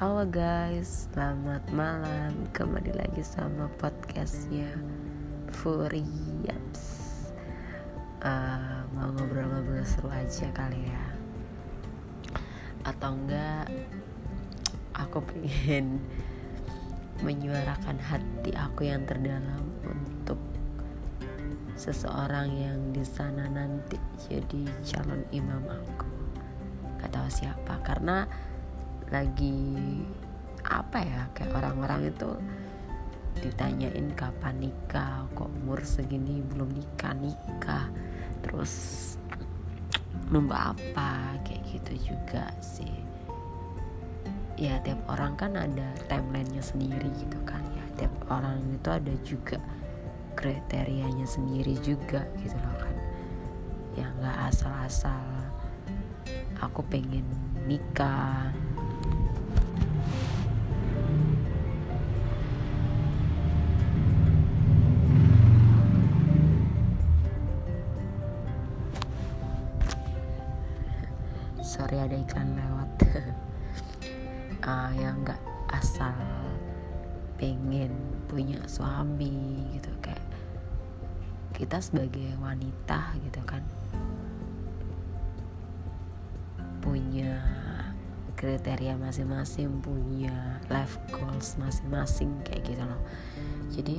Halo guys, selamat malam. Kembali lagi sama podcastnya Furi. Yaps. Uh, Mau ngobrol-ngobrol seru aja kali ya. Atau enggak Aku pengen Menyuarakan hati aku yang terdalam Untuk Seseorang yang di sana nanti Jadi calon imam aku. Gak tahu siapa Karena lagi apa ya kayak orang-orang itu ditanyain kapan nikah kok umur segini belum nikah nikah. Terus nunggu apa kayak gitu juga sih. Ya tiap orang kan ada timelinenya sendiri gitu kan ya. Tiap orang itu ada juga kriterianya sendiri juga gitu loh kan. Ya nggak asal-asal aku pengen nikah wanita gitu kan. Punya kriteria masing-masing punya life goals masing-masing kayak gitu loh. Jadi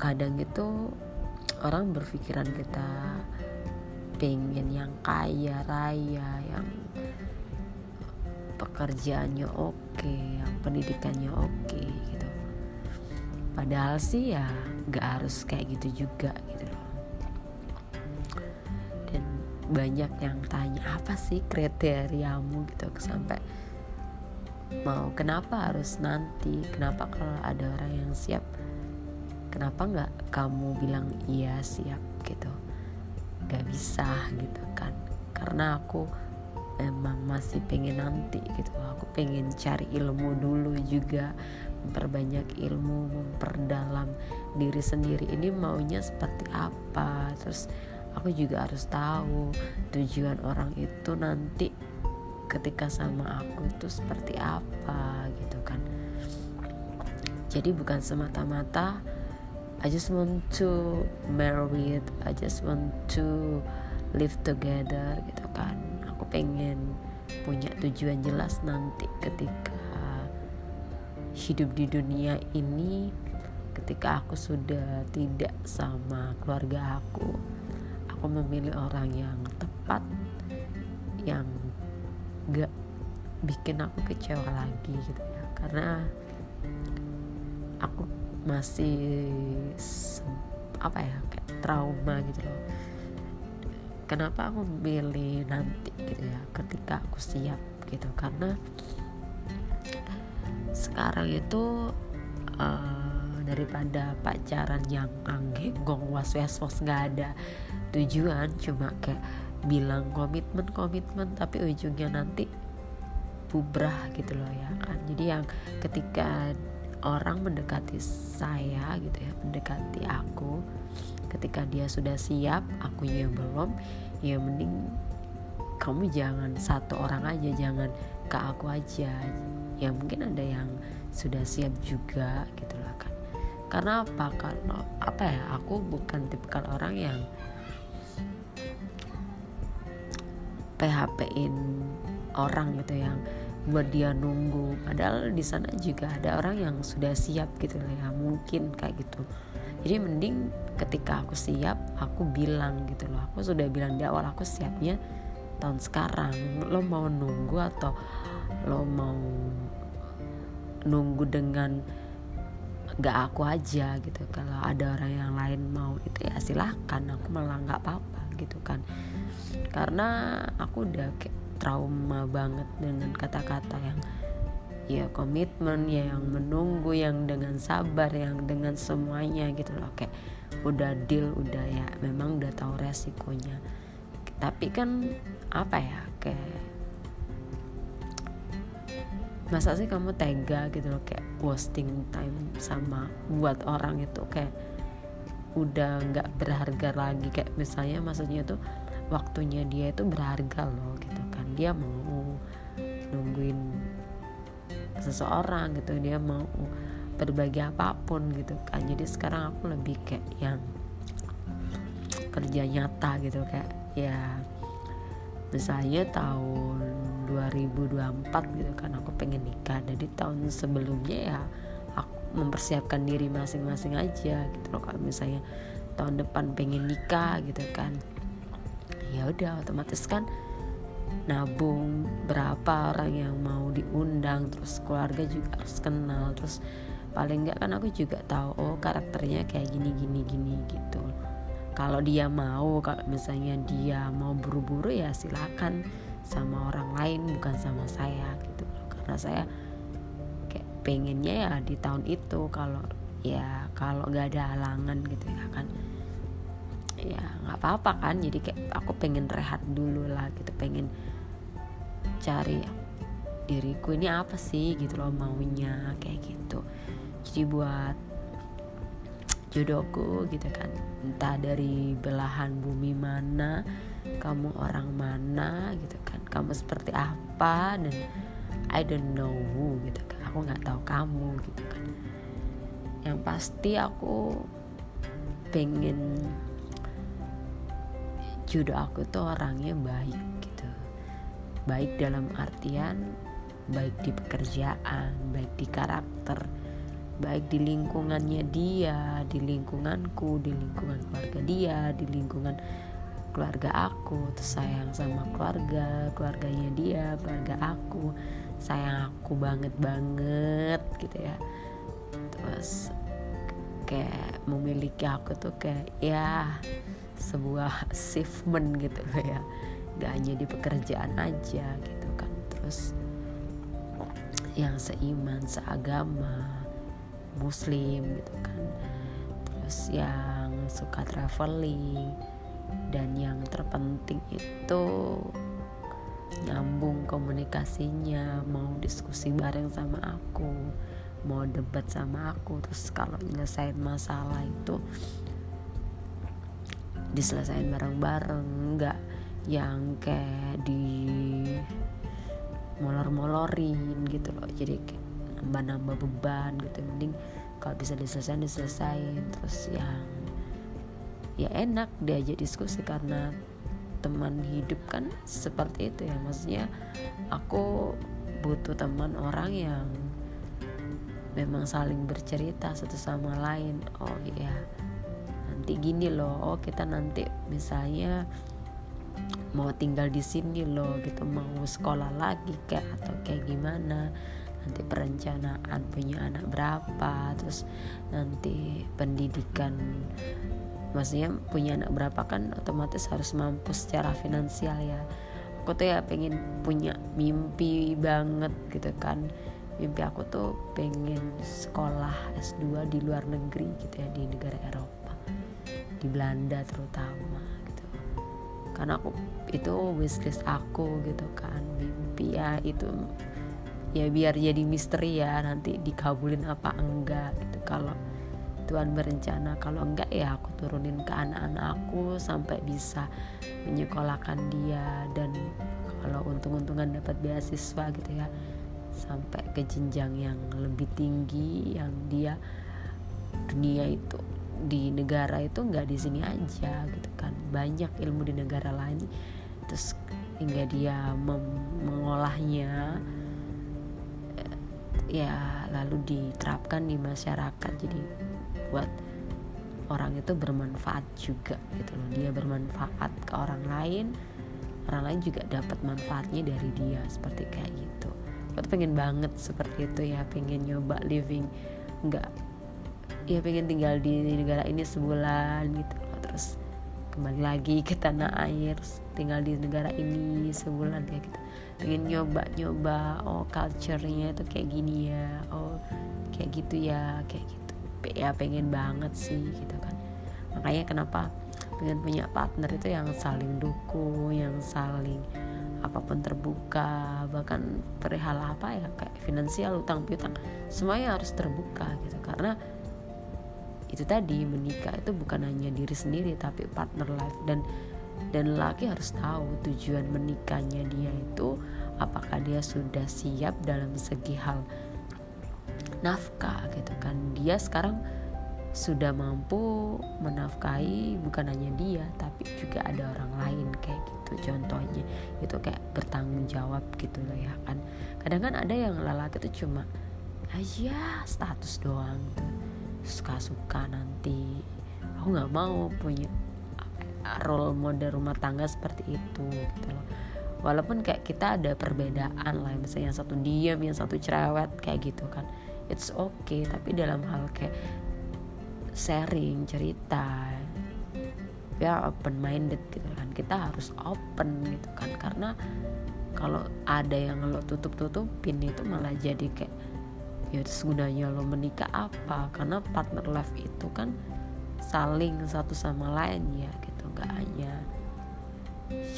kadang itu orang berpikiran kita pengen yang kaya raya yang pekerjaannya oke yang pendidikannya oke gitu. Padahal sih ya nggak harus kayak gitu juga banyak yang tanya apa sih kriteriamu? Gitu sampai mau kenapa harus nanti? Kenapa kalau ada orang yang siap kenapa nggak kamu bilang iya siap? Gitu. Gak bisa gitu kan. Karena aku emang masih pengen nanti gitu. Aku pengen cari ilmu dulu juga memperbanyak ilmu memperdalam diri sendiri. Ini maunya seperti apa? Terus aku juga harus tahu tujuan orang itu nanti ketika sama aku itu seperti apa gitu kan. Jadi bukan semata-mata I just want to marry it I just want to live together gitu kan. Aku pengen punya tujuan jelas nanti ketika hidup di dunia ini ketika aku sudah tidak sama keluarga aku aku memilih orang yang tepat yang gak bikin aku kecewa lagi gitu ya. Karena aku masih apa ya kayak trauma gitu loh. Kenapa aku milih nanti gitu ya ketika aku siap gitu. Karena sekarang itu uh, daripada pacaran yang anggenggong was was was nggak ada tujuan cuma kayak bilang komitmen komitmen tapi ujungnya nanti bubrah gitu loh ya kan. Jadi yang ketika orang mendekati saya gitu ya mendekati aku ketika dia sudah siap aku yang belum ya mending kamu jangan satu orang aja jangan ke aku aja. Ya mungkin ada yang sudah siap juga gitu lah kan. Karena apa? Karena apa ya? Aku bukan tipikal orang yang PHP-in orang gitu yang buat dia nunggu. Padahal di sana juga ada orang yang sudah siap gitu lah ya mungkin kayak gitu. Jadi mending ketika aku siap aku bilang gitu loh. Aku sudah bilang di awal aku siapnya tahun sekarang. Lo mau nunggu atau lo mau nunggu dengan gak aku aja gitu. Kalau ada orang yang lain mau itu ya silahkan aku malah nggak apa-apa gitu kan karena aku udah kayak trauma banget dengan kata-kata yang ya komitmen ya yang menunggu yang dengan sabar yang dengan semuanya gitu loh. Kayak udah deal udah ya memang udah tahu resikonya. Tapi kan apa ya kayak masa sih kamu tega gitu loh kayak wasting time sama buat orang itu? Kayak udah nggak berharga lagi. Kayak misalnya maksudnya tuh waktunya dia itu berharga loh gitu kan. Dia mau nungguin seseorang gitu dia mau berbagi apa pun gitu kan. Jadi sekarang aku lebih kayak yang kerja nyata gitu kayak ya misalnya tahun 2024 gitu kan aku pengen nikah. Jadi tahun sebelumnya ya aku mempersiapkan diri masing-masing aja gitu loh kalau misalnya tahun depan pengen nikah gitu kan ya udah otomatis kan nabung berapa orang yang mau diundang terus keluarga juga harus kenal terus paling nggak kan aku juga tahu oh karakternya kayak gini gini gini gitu. Kalau dia mau kalau misalnya dia mau buru-buru ya silakan sama orang lain bukan sama saya gitu. Karena saya kayak pengennya ya di tahun itu kalau ya kalau nggak ada halangan gitu ya kan ya nggak apa-apa kan. Jadi kayak aku pengen rehat dulu lah gitu. Pengen cari diriku ini apa sih gitu loh maunya kayak gitu. Jadi buat jodohku gitu kan. Entah dari belahan bumi mana kamu orang mana gitu kan. Kamu seperti apa dan I don't know who gitu kan. Aku nggak tahu kamu gitu kan. Yang pasti aku pengen jodoh aku tuh orangnya baik gitu baik dalam artian baik di pekerjaan baik di karakter baik di lingkungannya dia, di lingkunganku, di lingkungan keluarga dia, di lingkungan keluarga aku, terus sayang sama keluarga, keluarganya dia, keluarga aku, sayang aku banget banget gitu ya. Terus kayak memiliki aku tuh kayak ya sebuah achievement gitu ya gak hanya di pekerjaan aja gitu kan. Terus yang seiman seagama muslim gitu kan. Terus yang suka traveling dan yang terpenting itu nyambung komunikasinya mau diskusi bareng sama aku mau debat sama aku terus kalau nyelesain masalah itu diselesain bareng-bareng nggak yang kayak di molor-molorin gitu loh. Jadi nambah-nambah beban gitu. Mending kalau bisa diselesaikan diselesain terus yang ya enak diajak diskusi karena teman hidup kan seperti itu ya. Maksudnya aku butuh teman orang yang memang saling bercerita satu sama lain. Oh iya nanti gini loh oh kita nanti misalnya mau tinggal di sini loh gitu mau sekolah lagi kayak atau kayak gimana nanti perencanaan punya anak berapa terus nanti pendidikan maksudnya punya anak berapa kan otomatis harus mampu secara finansial ya. Aku tuh ya pengen punya mimpi banget gitu kan. Mimpi aku tuh pengen sekolah S2 di luar negeri gitu ya di negara Eropa di Belanda terutama gitu. Karena aku itu wishlist aku gitu kan. Mimpi ya itu ya biar jadi misteri ya nanti dikabulin apa enggak gitu. Kalau Tuhan berencana kalau enggak ya aku turunin ke anak-anak aku sampai bisa menyekolahkan dia. Dan kalau untung-untungan dapat beasiswa gitu ya sampai ke jenjang yang lebih tinggi yang dia dunia itu di negara itu enggak di sini aja gitu kan. Banyak ilmu di negara lain. Terus hingga dia mengolahnya ya lalu diterapkan di masyarakat. Jadi buat orang itu bermanfaat juga gitu loh. Dia bermanfaat ke orang lain orang lain juga dapat manfaatnya dari dia seperti kayak gitu. Aku pengen banget seperti itu ya pengen nyoba living. Nggak ya pengen tinggal di negara ini sebulan gitu. Terus kembali lagi ke tanah air tinggal di negara ini sebulan kayak gitu. Pengen nyoba nyoba oh culture-nya itu kayak gini ya oh kayak gitu ya kayak gitu. Ya pengen banget sih gitu kan. Makanya kenapa pengen punya partner itu yang saling dukung yang saling apa pun terbuka bahkan perihal apa ya kayak finansial utang piutang semuanya harus terbuka gitu. Karena itu tadi menikah itu bukan hanya diri sendiri tapi partner life. Dan dan laki harus tahu tujuan menikahnya dia itu apakah dia sudah siap dalam segi hal nafkah gitu kan. Dia sekarang sudah mampu menafkahi bukan hanya dia tapi juga ada orang lain kayak gitu contohnya. Itu kayak bertanggung jawab gitu loh ya kan. Kadang kan ada yang lelaki itu cuma aja status doang tuh suka-suka nanti. Aku nggak mau punya role model rumah tangga seperti itu gitu loh. Walaupun kayak kita ada perbedaan lah misalnya yang satu diam yang satu cerewet kayak gitu kan. It's okay tapi dalam hal kayak sharing cerita ya open minded gitu kan. Kita harus open gitu kan. Karena kalau ada yang lo tutup tutupin itu malah jadi kayak ya gunanya lo menikah apa? Karena partner life itu kan saling satu sama lain ya gitu. Nggak hanya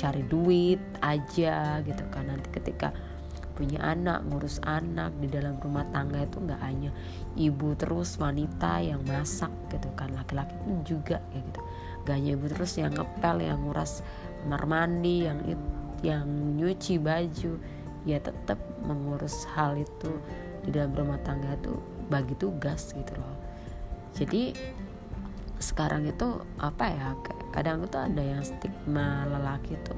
cari duit aja gitu kan. Nanti ketika punya anak ngurus anak di dalam rumah tangga itu nggak hanya ibu terus wanita yang masak gitu kan. Laki-laki pun juga kayak gitu. Gak hanya ibu terus yang ngepel yang nguras kamar mandi yang yang nyuci baju. Ya tetap mengurus hal itu di dalam rumah tangga itu bagi tugas gitu loh. Jadi sekarang itu apa ya kadang itu ada yang stigma lelaki itu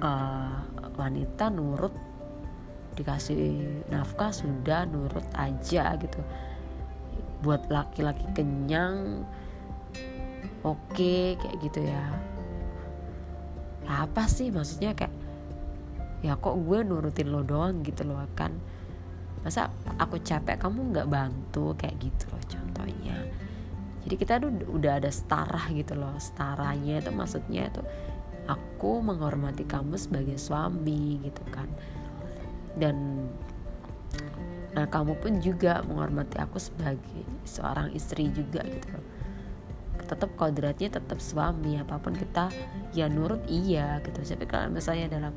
uh, wanita nurut dikasih nafkah sudah nurut aja gitu. Buat laki-laki kenyang oke okay, kayak gitu ya. Apa sih maksudnya kayak ya kok gue nurutin lo doang gitu loh kan. Masa aku capek kamu nggak bantu? Kayak gitu loh contohnya. Jadi kita tuh udah ada setara gitu loh setaranya itu maksudnya itu aku menghormati kamu sebagai suami gitu kan. Dan nah kamu pun juga menghormati aku sebagai seorang istri juga gitu loh. Tetap kodratnya tetap suami apa pun kita ya nurut iya gitu. Tapi kalau misalnya dalam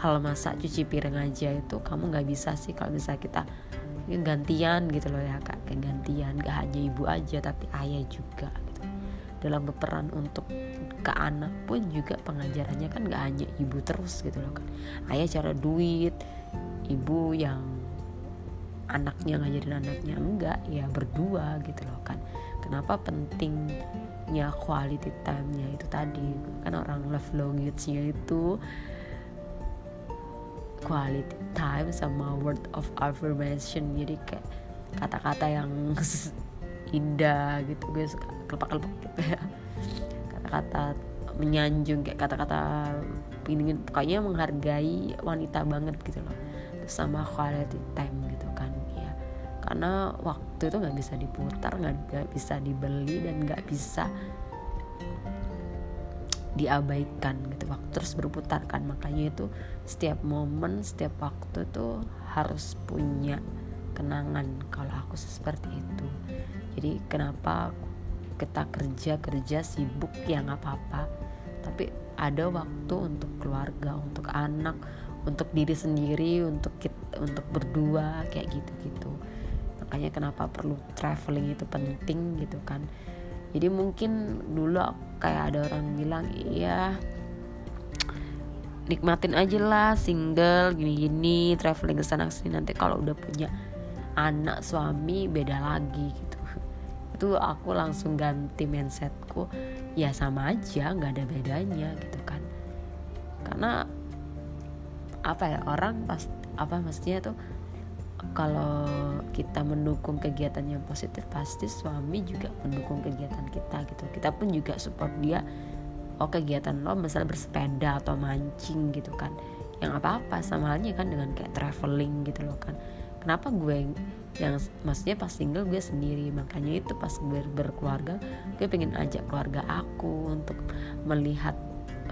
hal masak cuci piring aja itu kamu nggak bisa sih kalau misalnya kita gantian gitu loh ya kak. Gantian gak hanya ibu aja tapi ayah juga gitu. Dalam berperan untuk ke anak pun juga pengajarannya kan gak hanya ibu terus gitu loh kan ayah cara duit ibu yang anaknya ngajarin anaknya enggak ya berdua gitu loh kan kenapa pentingnya quality time-nya itu tadi? Kan orang love language-nya itu quality time sama word of affirmation. Jadi kayak kata-kata yang indah gitu. Gue suka kelepak-kelepak gitu ya. Kata-kata menyanjung kayak kata-kata ingin pokoknya menghargai wanita banget gitu loh. Terus sama quality time gitu kan ya. Karena waktu itu nggak bisa diputar nggak bisa dibeli dan nggak bisa diabaikan gitu. Waktu terus berputar kan. Makanya itu setiap momen setiap waktu tuh harus punya kenangan kalau aku seperti itu. Jadi kenapa kita kerja kerja sibuk ya nggak apa-apa. Tapi ada waktu untuk keluarga untuk anak untuk diri sendiri untuk kita, untuk berdua kayak gitu gitu makanya kenapa perlu traveling itu penting gitu kan. Jadi mungkin dulu kayak ada orang bilang iya nikmatin aja lah single gini-gini traveling ke sana sini nanti kalau udah punya anak suami beda lagi gitu. Itu aku langsung ganti mindsetku ya sama aja nggak ada bedanya gitu kan. Karena apa ya orang pas apa mestinya tuh kalau kita mendukung kegiatan yang positif pasti suami juga mendukung kegiatan kita gitu. Kita pun juga support dia. Oh kegiatan lo misalnya bersepeda atau mancing gitu kan. Yang apa-apa. Sama halnya kan dengan kayak traveling gitu loh kan. Kenapa gue yang maksudnya pas single gue sendiri? Makanya itu pas gue berkeluarga gue pengen ajak keluarga aku untuk melihat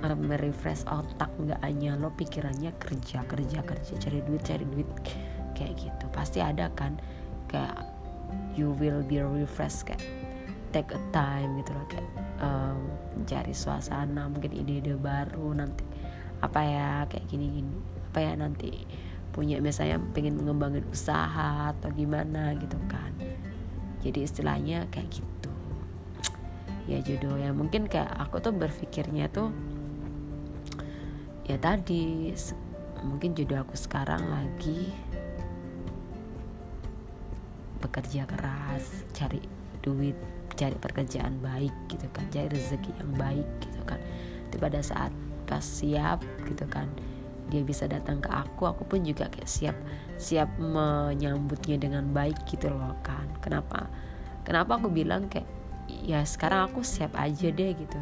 uh, merefresh otak nggak hanya lo pikirannya kerja kerja kerja cari duit cari duit kayak gitu. Pasti ada kan kayak you will be refreshed kayak take a time gitu loh kayak um, mencari suasana mungkin ide-ide baru nanti apa ya kayak gini gini apa ya nanti punya misalnya pengen mengembangin usaha atau gimana gitu kan. Jadi istilahnya kayak gitu. Ya jodoh ya. Mungkin kayak aku tuh berpikirnya tuh ya tadi mungkin jodoh aku sekarang lagi bekerja keras cari duit cari pekerjaan baik gitu kan cari rezeki yang baik gitu kan. Tapi pada saat pas siap gitu kan dia bisa datang ke aku aku pun juga kayak siap siap menyambutnya dengan baik gitu loh kan. Kenapa? Kenapa aku bilang kayak ya sekarang aku siap aja deh gitu.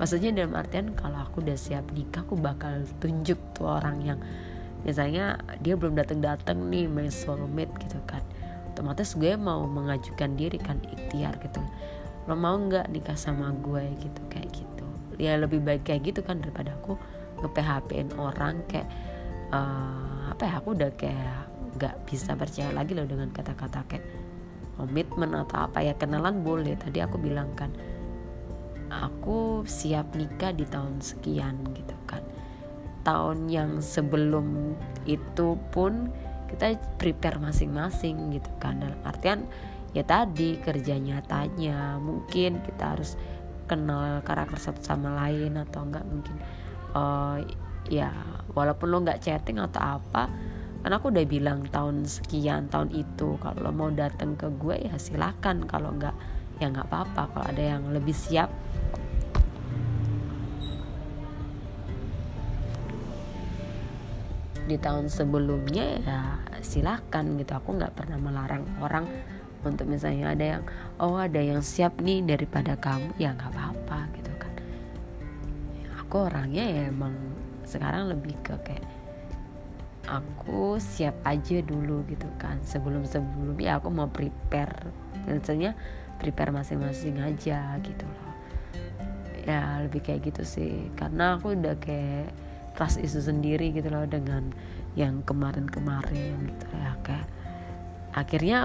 Maksudnya dalam artian kalau aku udah siap nikah aku bakal tunjuk tuh orang yang misalnya dia belum datang datang nih my soulmate gitu kan otomatis gue mau mengajukan diri kan ikhtiar gitu. Lo mau nggak nikah sama gue gitu kayak gitu. Ya lebih baik kayak gitu kan daripada aku nge PHP-in orang kayak uh, apa ya aku udah kayak nggak bisa percaya lagi loh dengan kata-kata kayak komitmen atau apa ya kenalan boleh. Tadi aku bilang kan aku siap nikah di tahun sekian gitu kan. Tahun yang sebelum itu pun kita prepare masing-masing gitu kan. Dalam artian ya tadi kerja nyatanya. Mungkin kita harus kenal karakter satu sama lain atau enggak mungkin uh, ya walaupun lo nggak chatting atau apa karena aku udah bilang tahun sekian tahun itu kalau lo mau datang ke gue ya silakan. Kalau nggak ya nggak apa-apa. Kalau ada yang lebih siap di tahun sebelumnya ya silakan gitu. Aku nggak pernah melarang orang untuk misalnya ada yang oh ada yang siap nih daripada kamu. Ya nggak apa-apa gitu aku orangnya ya emang sekarang lebih ke kayak aku siap aja dulu gitu kan. Sebelum sebelum ya aku mau prepare biasanya prepare masing-masing aja gitu loh. Ya lebih kayak gitu sih. Karena aku udah kayak trust isu sendiri gitu loh dengan yang kemarin-kemarin gitu ya. Kayak akhirnya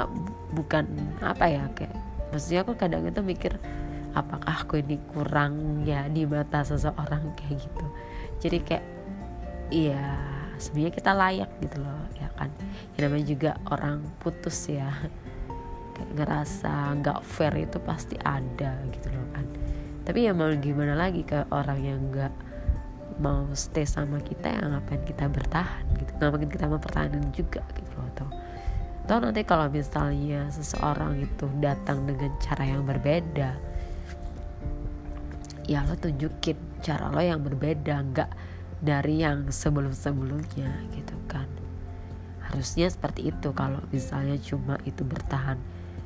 bukan apa ya kayak maksudnya aku kadang itu mikir apakah aku ini kurang ya di mata seseorang kayak gitu. Jadi kayak iya sebenarnya kita layak gitu loh ya kan. Ya namanya juga orang putus ya. Kayak ngerasa nggak fair itu pasti ada gitu loh kan. Tapi ya mau gimana lagi ke orang yang nggak mau stay sama kita yang ngapain kita bertahan gitu? Ngapain kita mempertahankan juga gitu loh atau atau nanti kalau misalnya seseorang itu datang dengan cara yang berbeda ya lo tunjukin cara lo yang berbeda nggak dari yang sebelum-sebelumnya gitu kan. Harusnya seperti itu kalau misalnya cuma itu bertahan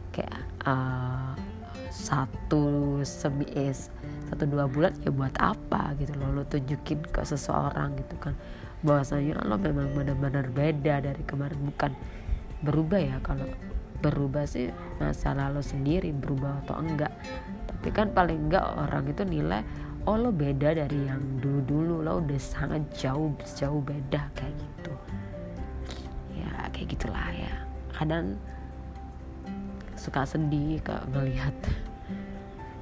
kayak uh, satu semi es satu dua bulan ya buat apa gitu lo lo tunjukin ke seseorang gitu kan. Bahwasanya lo memang benar-benar beda dari kemarin. Bukan berubah ya kalau berubah sih masalah lo sendiri berubah atau enggak. Tapi kan paling enggak orang itu nilai oh lo beda dari yang dulu-dulu. Lo udah sangat jauh jauh beda kayak gitu. Ya kayak gitulah ya. Kadang suka sedih kalau ngelihat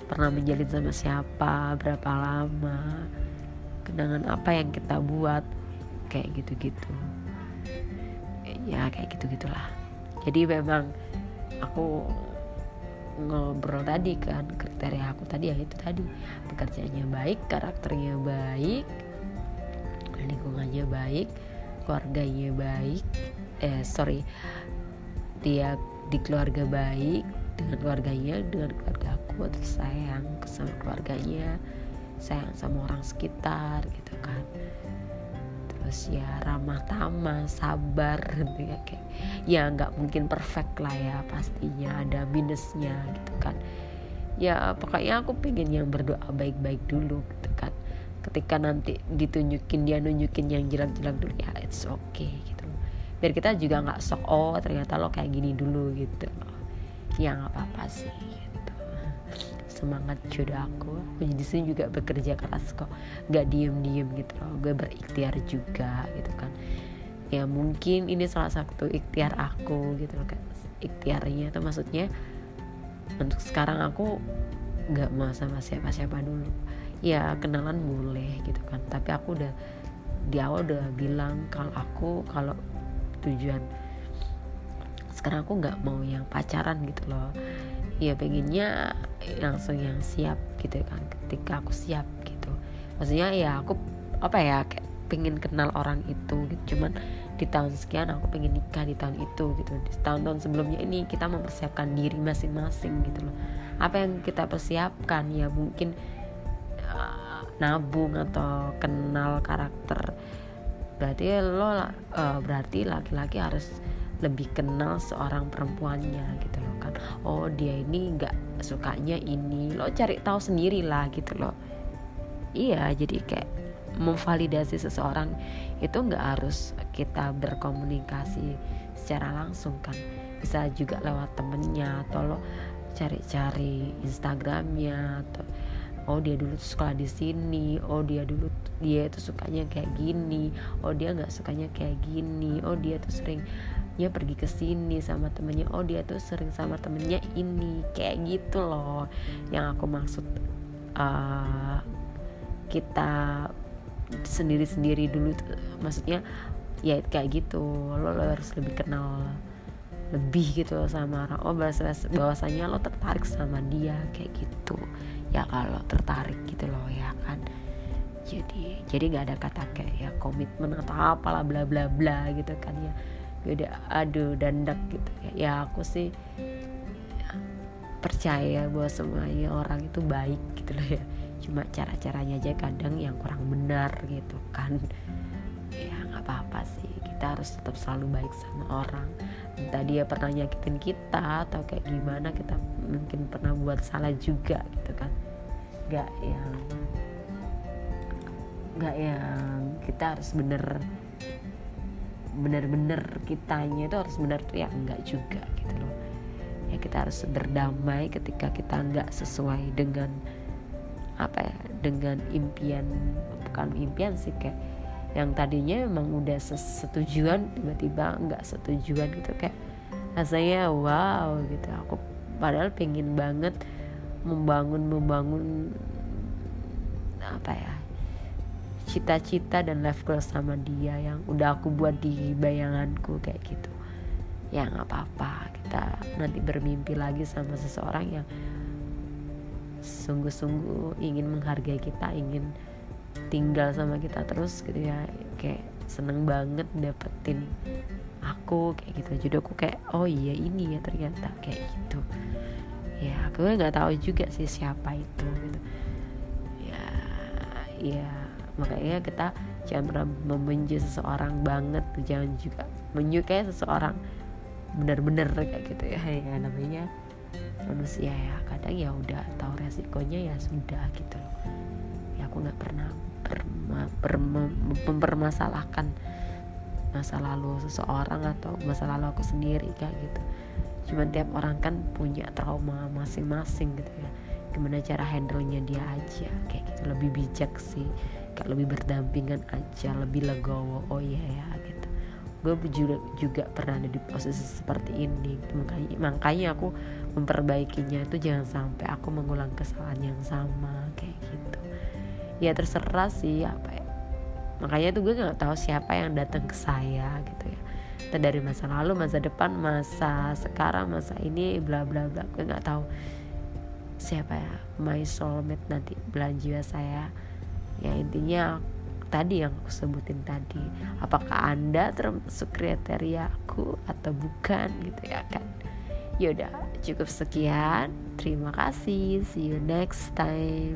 pernah menjalin sama siapa berapa lama kenangan apa yang kita buat kayak gitu-gitu. Ya kayak gitu gitulah jadi memang aku ngobrol tadi kan kriteria aku tadi ya itu tadi. Pekerjaannya baik karakternya baik lingkungannya baik keluarganya baik eh sorry dia di keluarga baik dengan keluarganya dengan keluarga aku terus sayang sama keluarganya sayang sama orang sekitar gitu kan. Terus ya ramah tamah sabar gitu ya kayak ya nggak mungkin perfect lah ya pastinya ada minusnya gitu kan. Ya pokoknya aku pengen yang berdoa baik-baik dulu gitu kan. Ketika nanti ditunjukin dia nunjukin yang jelek-jelek dulu ya it's okay gitu. Biar kita juga nggak sok oh ternyata lo kayak gini dulu gitu ya nggak apa-apa sih semangat jodoh aku. Aku sini juga bekerja keras kok. Gak diem diem gitu loh. Gue berikhtiar juga gitu kan. Ya mungkin ini salah satu ikhtiar aku gitu loh kan ikhtiarnya. Itu maksudnya untuk sekarang aku nggak mau sama siapa-siapa dulu. Ya kenalan boleh gitu kan. Tapi aku udah di awal udah bilang kalau aku kalau tujuan sekarang aku nggak mau yang pacaran gitu loh. Ya pengennya langsung yang siap gitu kan ketika aku siap gitu. Maksudnya ya aku apa ya kayak pengen kenal orang itu gitu. Cuman di tahun sekian aku pengen nikah di tahun itu gitu. Di tahun-tahun sebelumnya ini kita mempersiapkan diri masing-masing gitu loh. Apa yang kita persiapkan? Ya mungkin uh, nabung atau kenal karakter. Berarti lo uh, berarti laki-laki harus lebih kenal seorang perempuannya gitu loh kan. Oh dia ini nggak sukanya ini. Lo cari tahu sendiri lah gitu loh. Iya jadi kayak memvalidasi seseorang itu nggak harus kita berkomunikasi secara langsung kan. Bisa juga lewat temennya atau lo cari-cari Instagramnya atau oh dia dulu sekolah di sini oh dia dulu dia itu sukanya kayak gini oh dia nggak sukanya kayak gini oh dia tuh sering ya pergi ke sini sama temennya. Oh dia tuh sering sama temennya ini. Kayak gitu loh. Yang aku maksud uh, kita sendiri-sendiri dulu tuh, maksudnya ya kayak gitu. Lo, lo harus lebih kenal lebih gitu sama orang. Oh bahwasanya lo tertarik sama dia. Kayak gitu. Ya kalau tertarik gitu loh ya kan. Jadi jadi nggak ada kata kayak ya komitmen atau apalah bla bla bla gitu kan ya udah aduh dandak gitu. Ya aku sih percaya bahwa semuanya orang itu baik gitu loh ya. Cuma cara-caranya aja kadang yang kurang benar gitu kan. Ya nggak apa-apa sih. Kita harus tetap selalu baik sama orang. Entah dia pernah nyakitin kita atau kayak gimana kita mungkin pernah buat salah juga gitu kan. Nggak yang nggak yang kita harus bener bener-bener kitanya itu harus bener tuh ya enggak juga gitu loh. Ya kita harus berdamai ketika kita nggak sesuai dengan apa ya dengan impian bukan impian sih kayak yang tadinya memang udah setujuan tiba-tiba nggak setujuan gitu kayak rasanya wow gitu. Aku padahal pengen banget membangun membangun apa ya cita-cita dan life goal sama dia yang udah aku buat di bayanganku kayak gitu. Ya nggak apa-apa. Kita nanti bermimpi lagi sama seseorang yang sungguh-sungguh ingin menghargai kita ingin tinggal sama kita terus gitu ya. Kayak seneng banget dapetin aku kayak gitu. Jadi aku kayak oh iya ini ya ternyata. Kayak gitu. Ya aku nggak tahu juga sih siapa itu gitu. Ya ya makanya kita jangan pernah membenci seseorang banget jangan juga menyukai seseorang benar-benar kayak gitu ya. Ya namanya manusia ya. Kadang ya udah tahu resikonya ya sudah gitu loh. Ya aku nggak pernah mempermasalahkan masa lalu seseorang atau masa lalu aku sendiri kayak gitu. Cuman tiap orang kan punya trauma masing-masing gitu ya. Gimana cara handle-nya dia aja kayak gitu. Lebih bijak sih kayak lebih berdampingan aja lebih legowo. Oh iya ya gitu. Gue juga juga pernah ada di posisi seperti ini. Makanya makanya aku memperbaikinya itu jangan sampai aku mengulang kesalahan yang sama kayak gitu. Ya terserah sih apa ya. Makanya tuh gue nggak tahu siapa yang datang ke saya gitu ya. Entah dari masa lalu masa depan masa sekarang masa ini bla bla bla. Gue nggak tahu siapa ya. My soulmate nanti belanja saya ya intinya tadi yang aku sebutin tadi apakah anda termasuk kriteria aku atau bukan gitu ya kan? Yaudah cukup sekian. Terima kasih. See you next time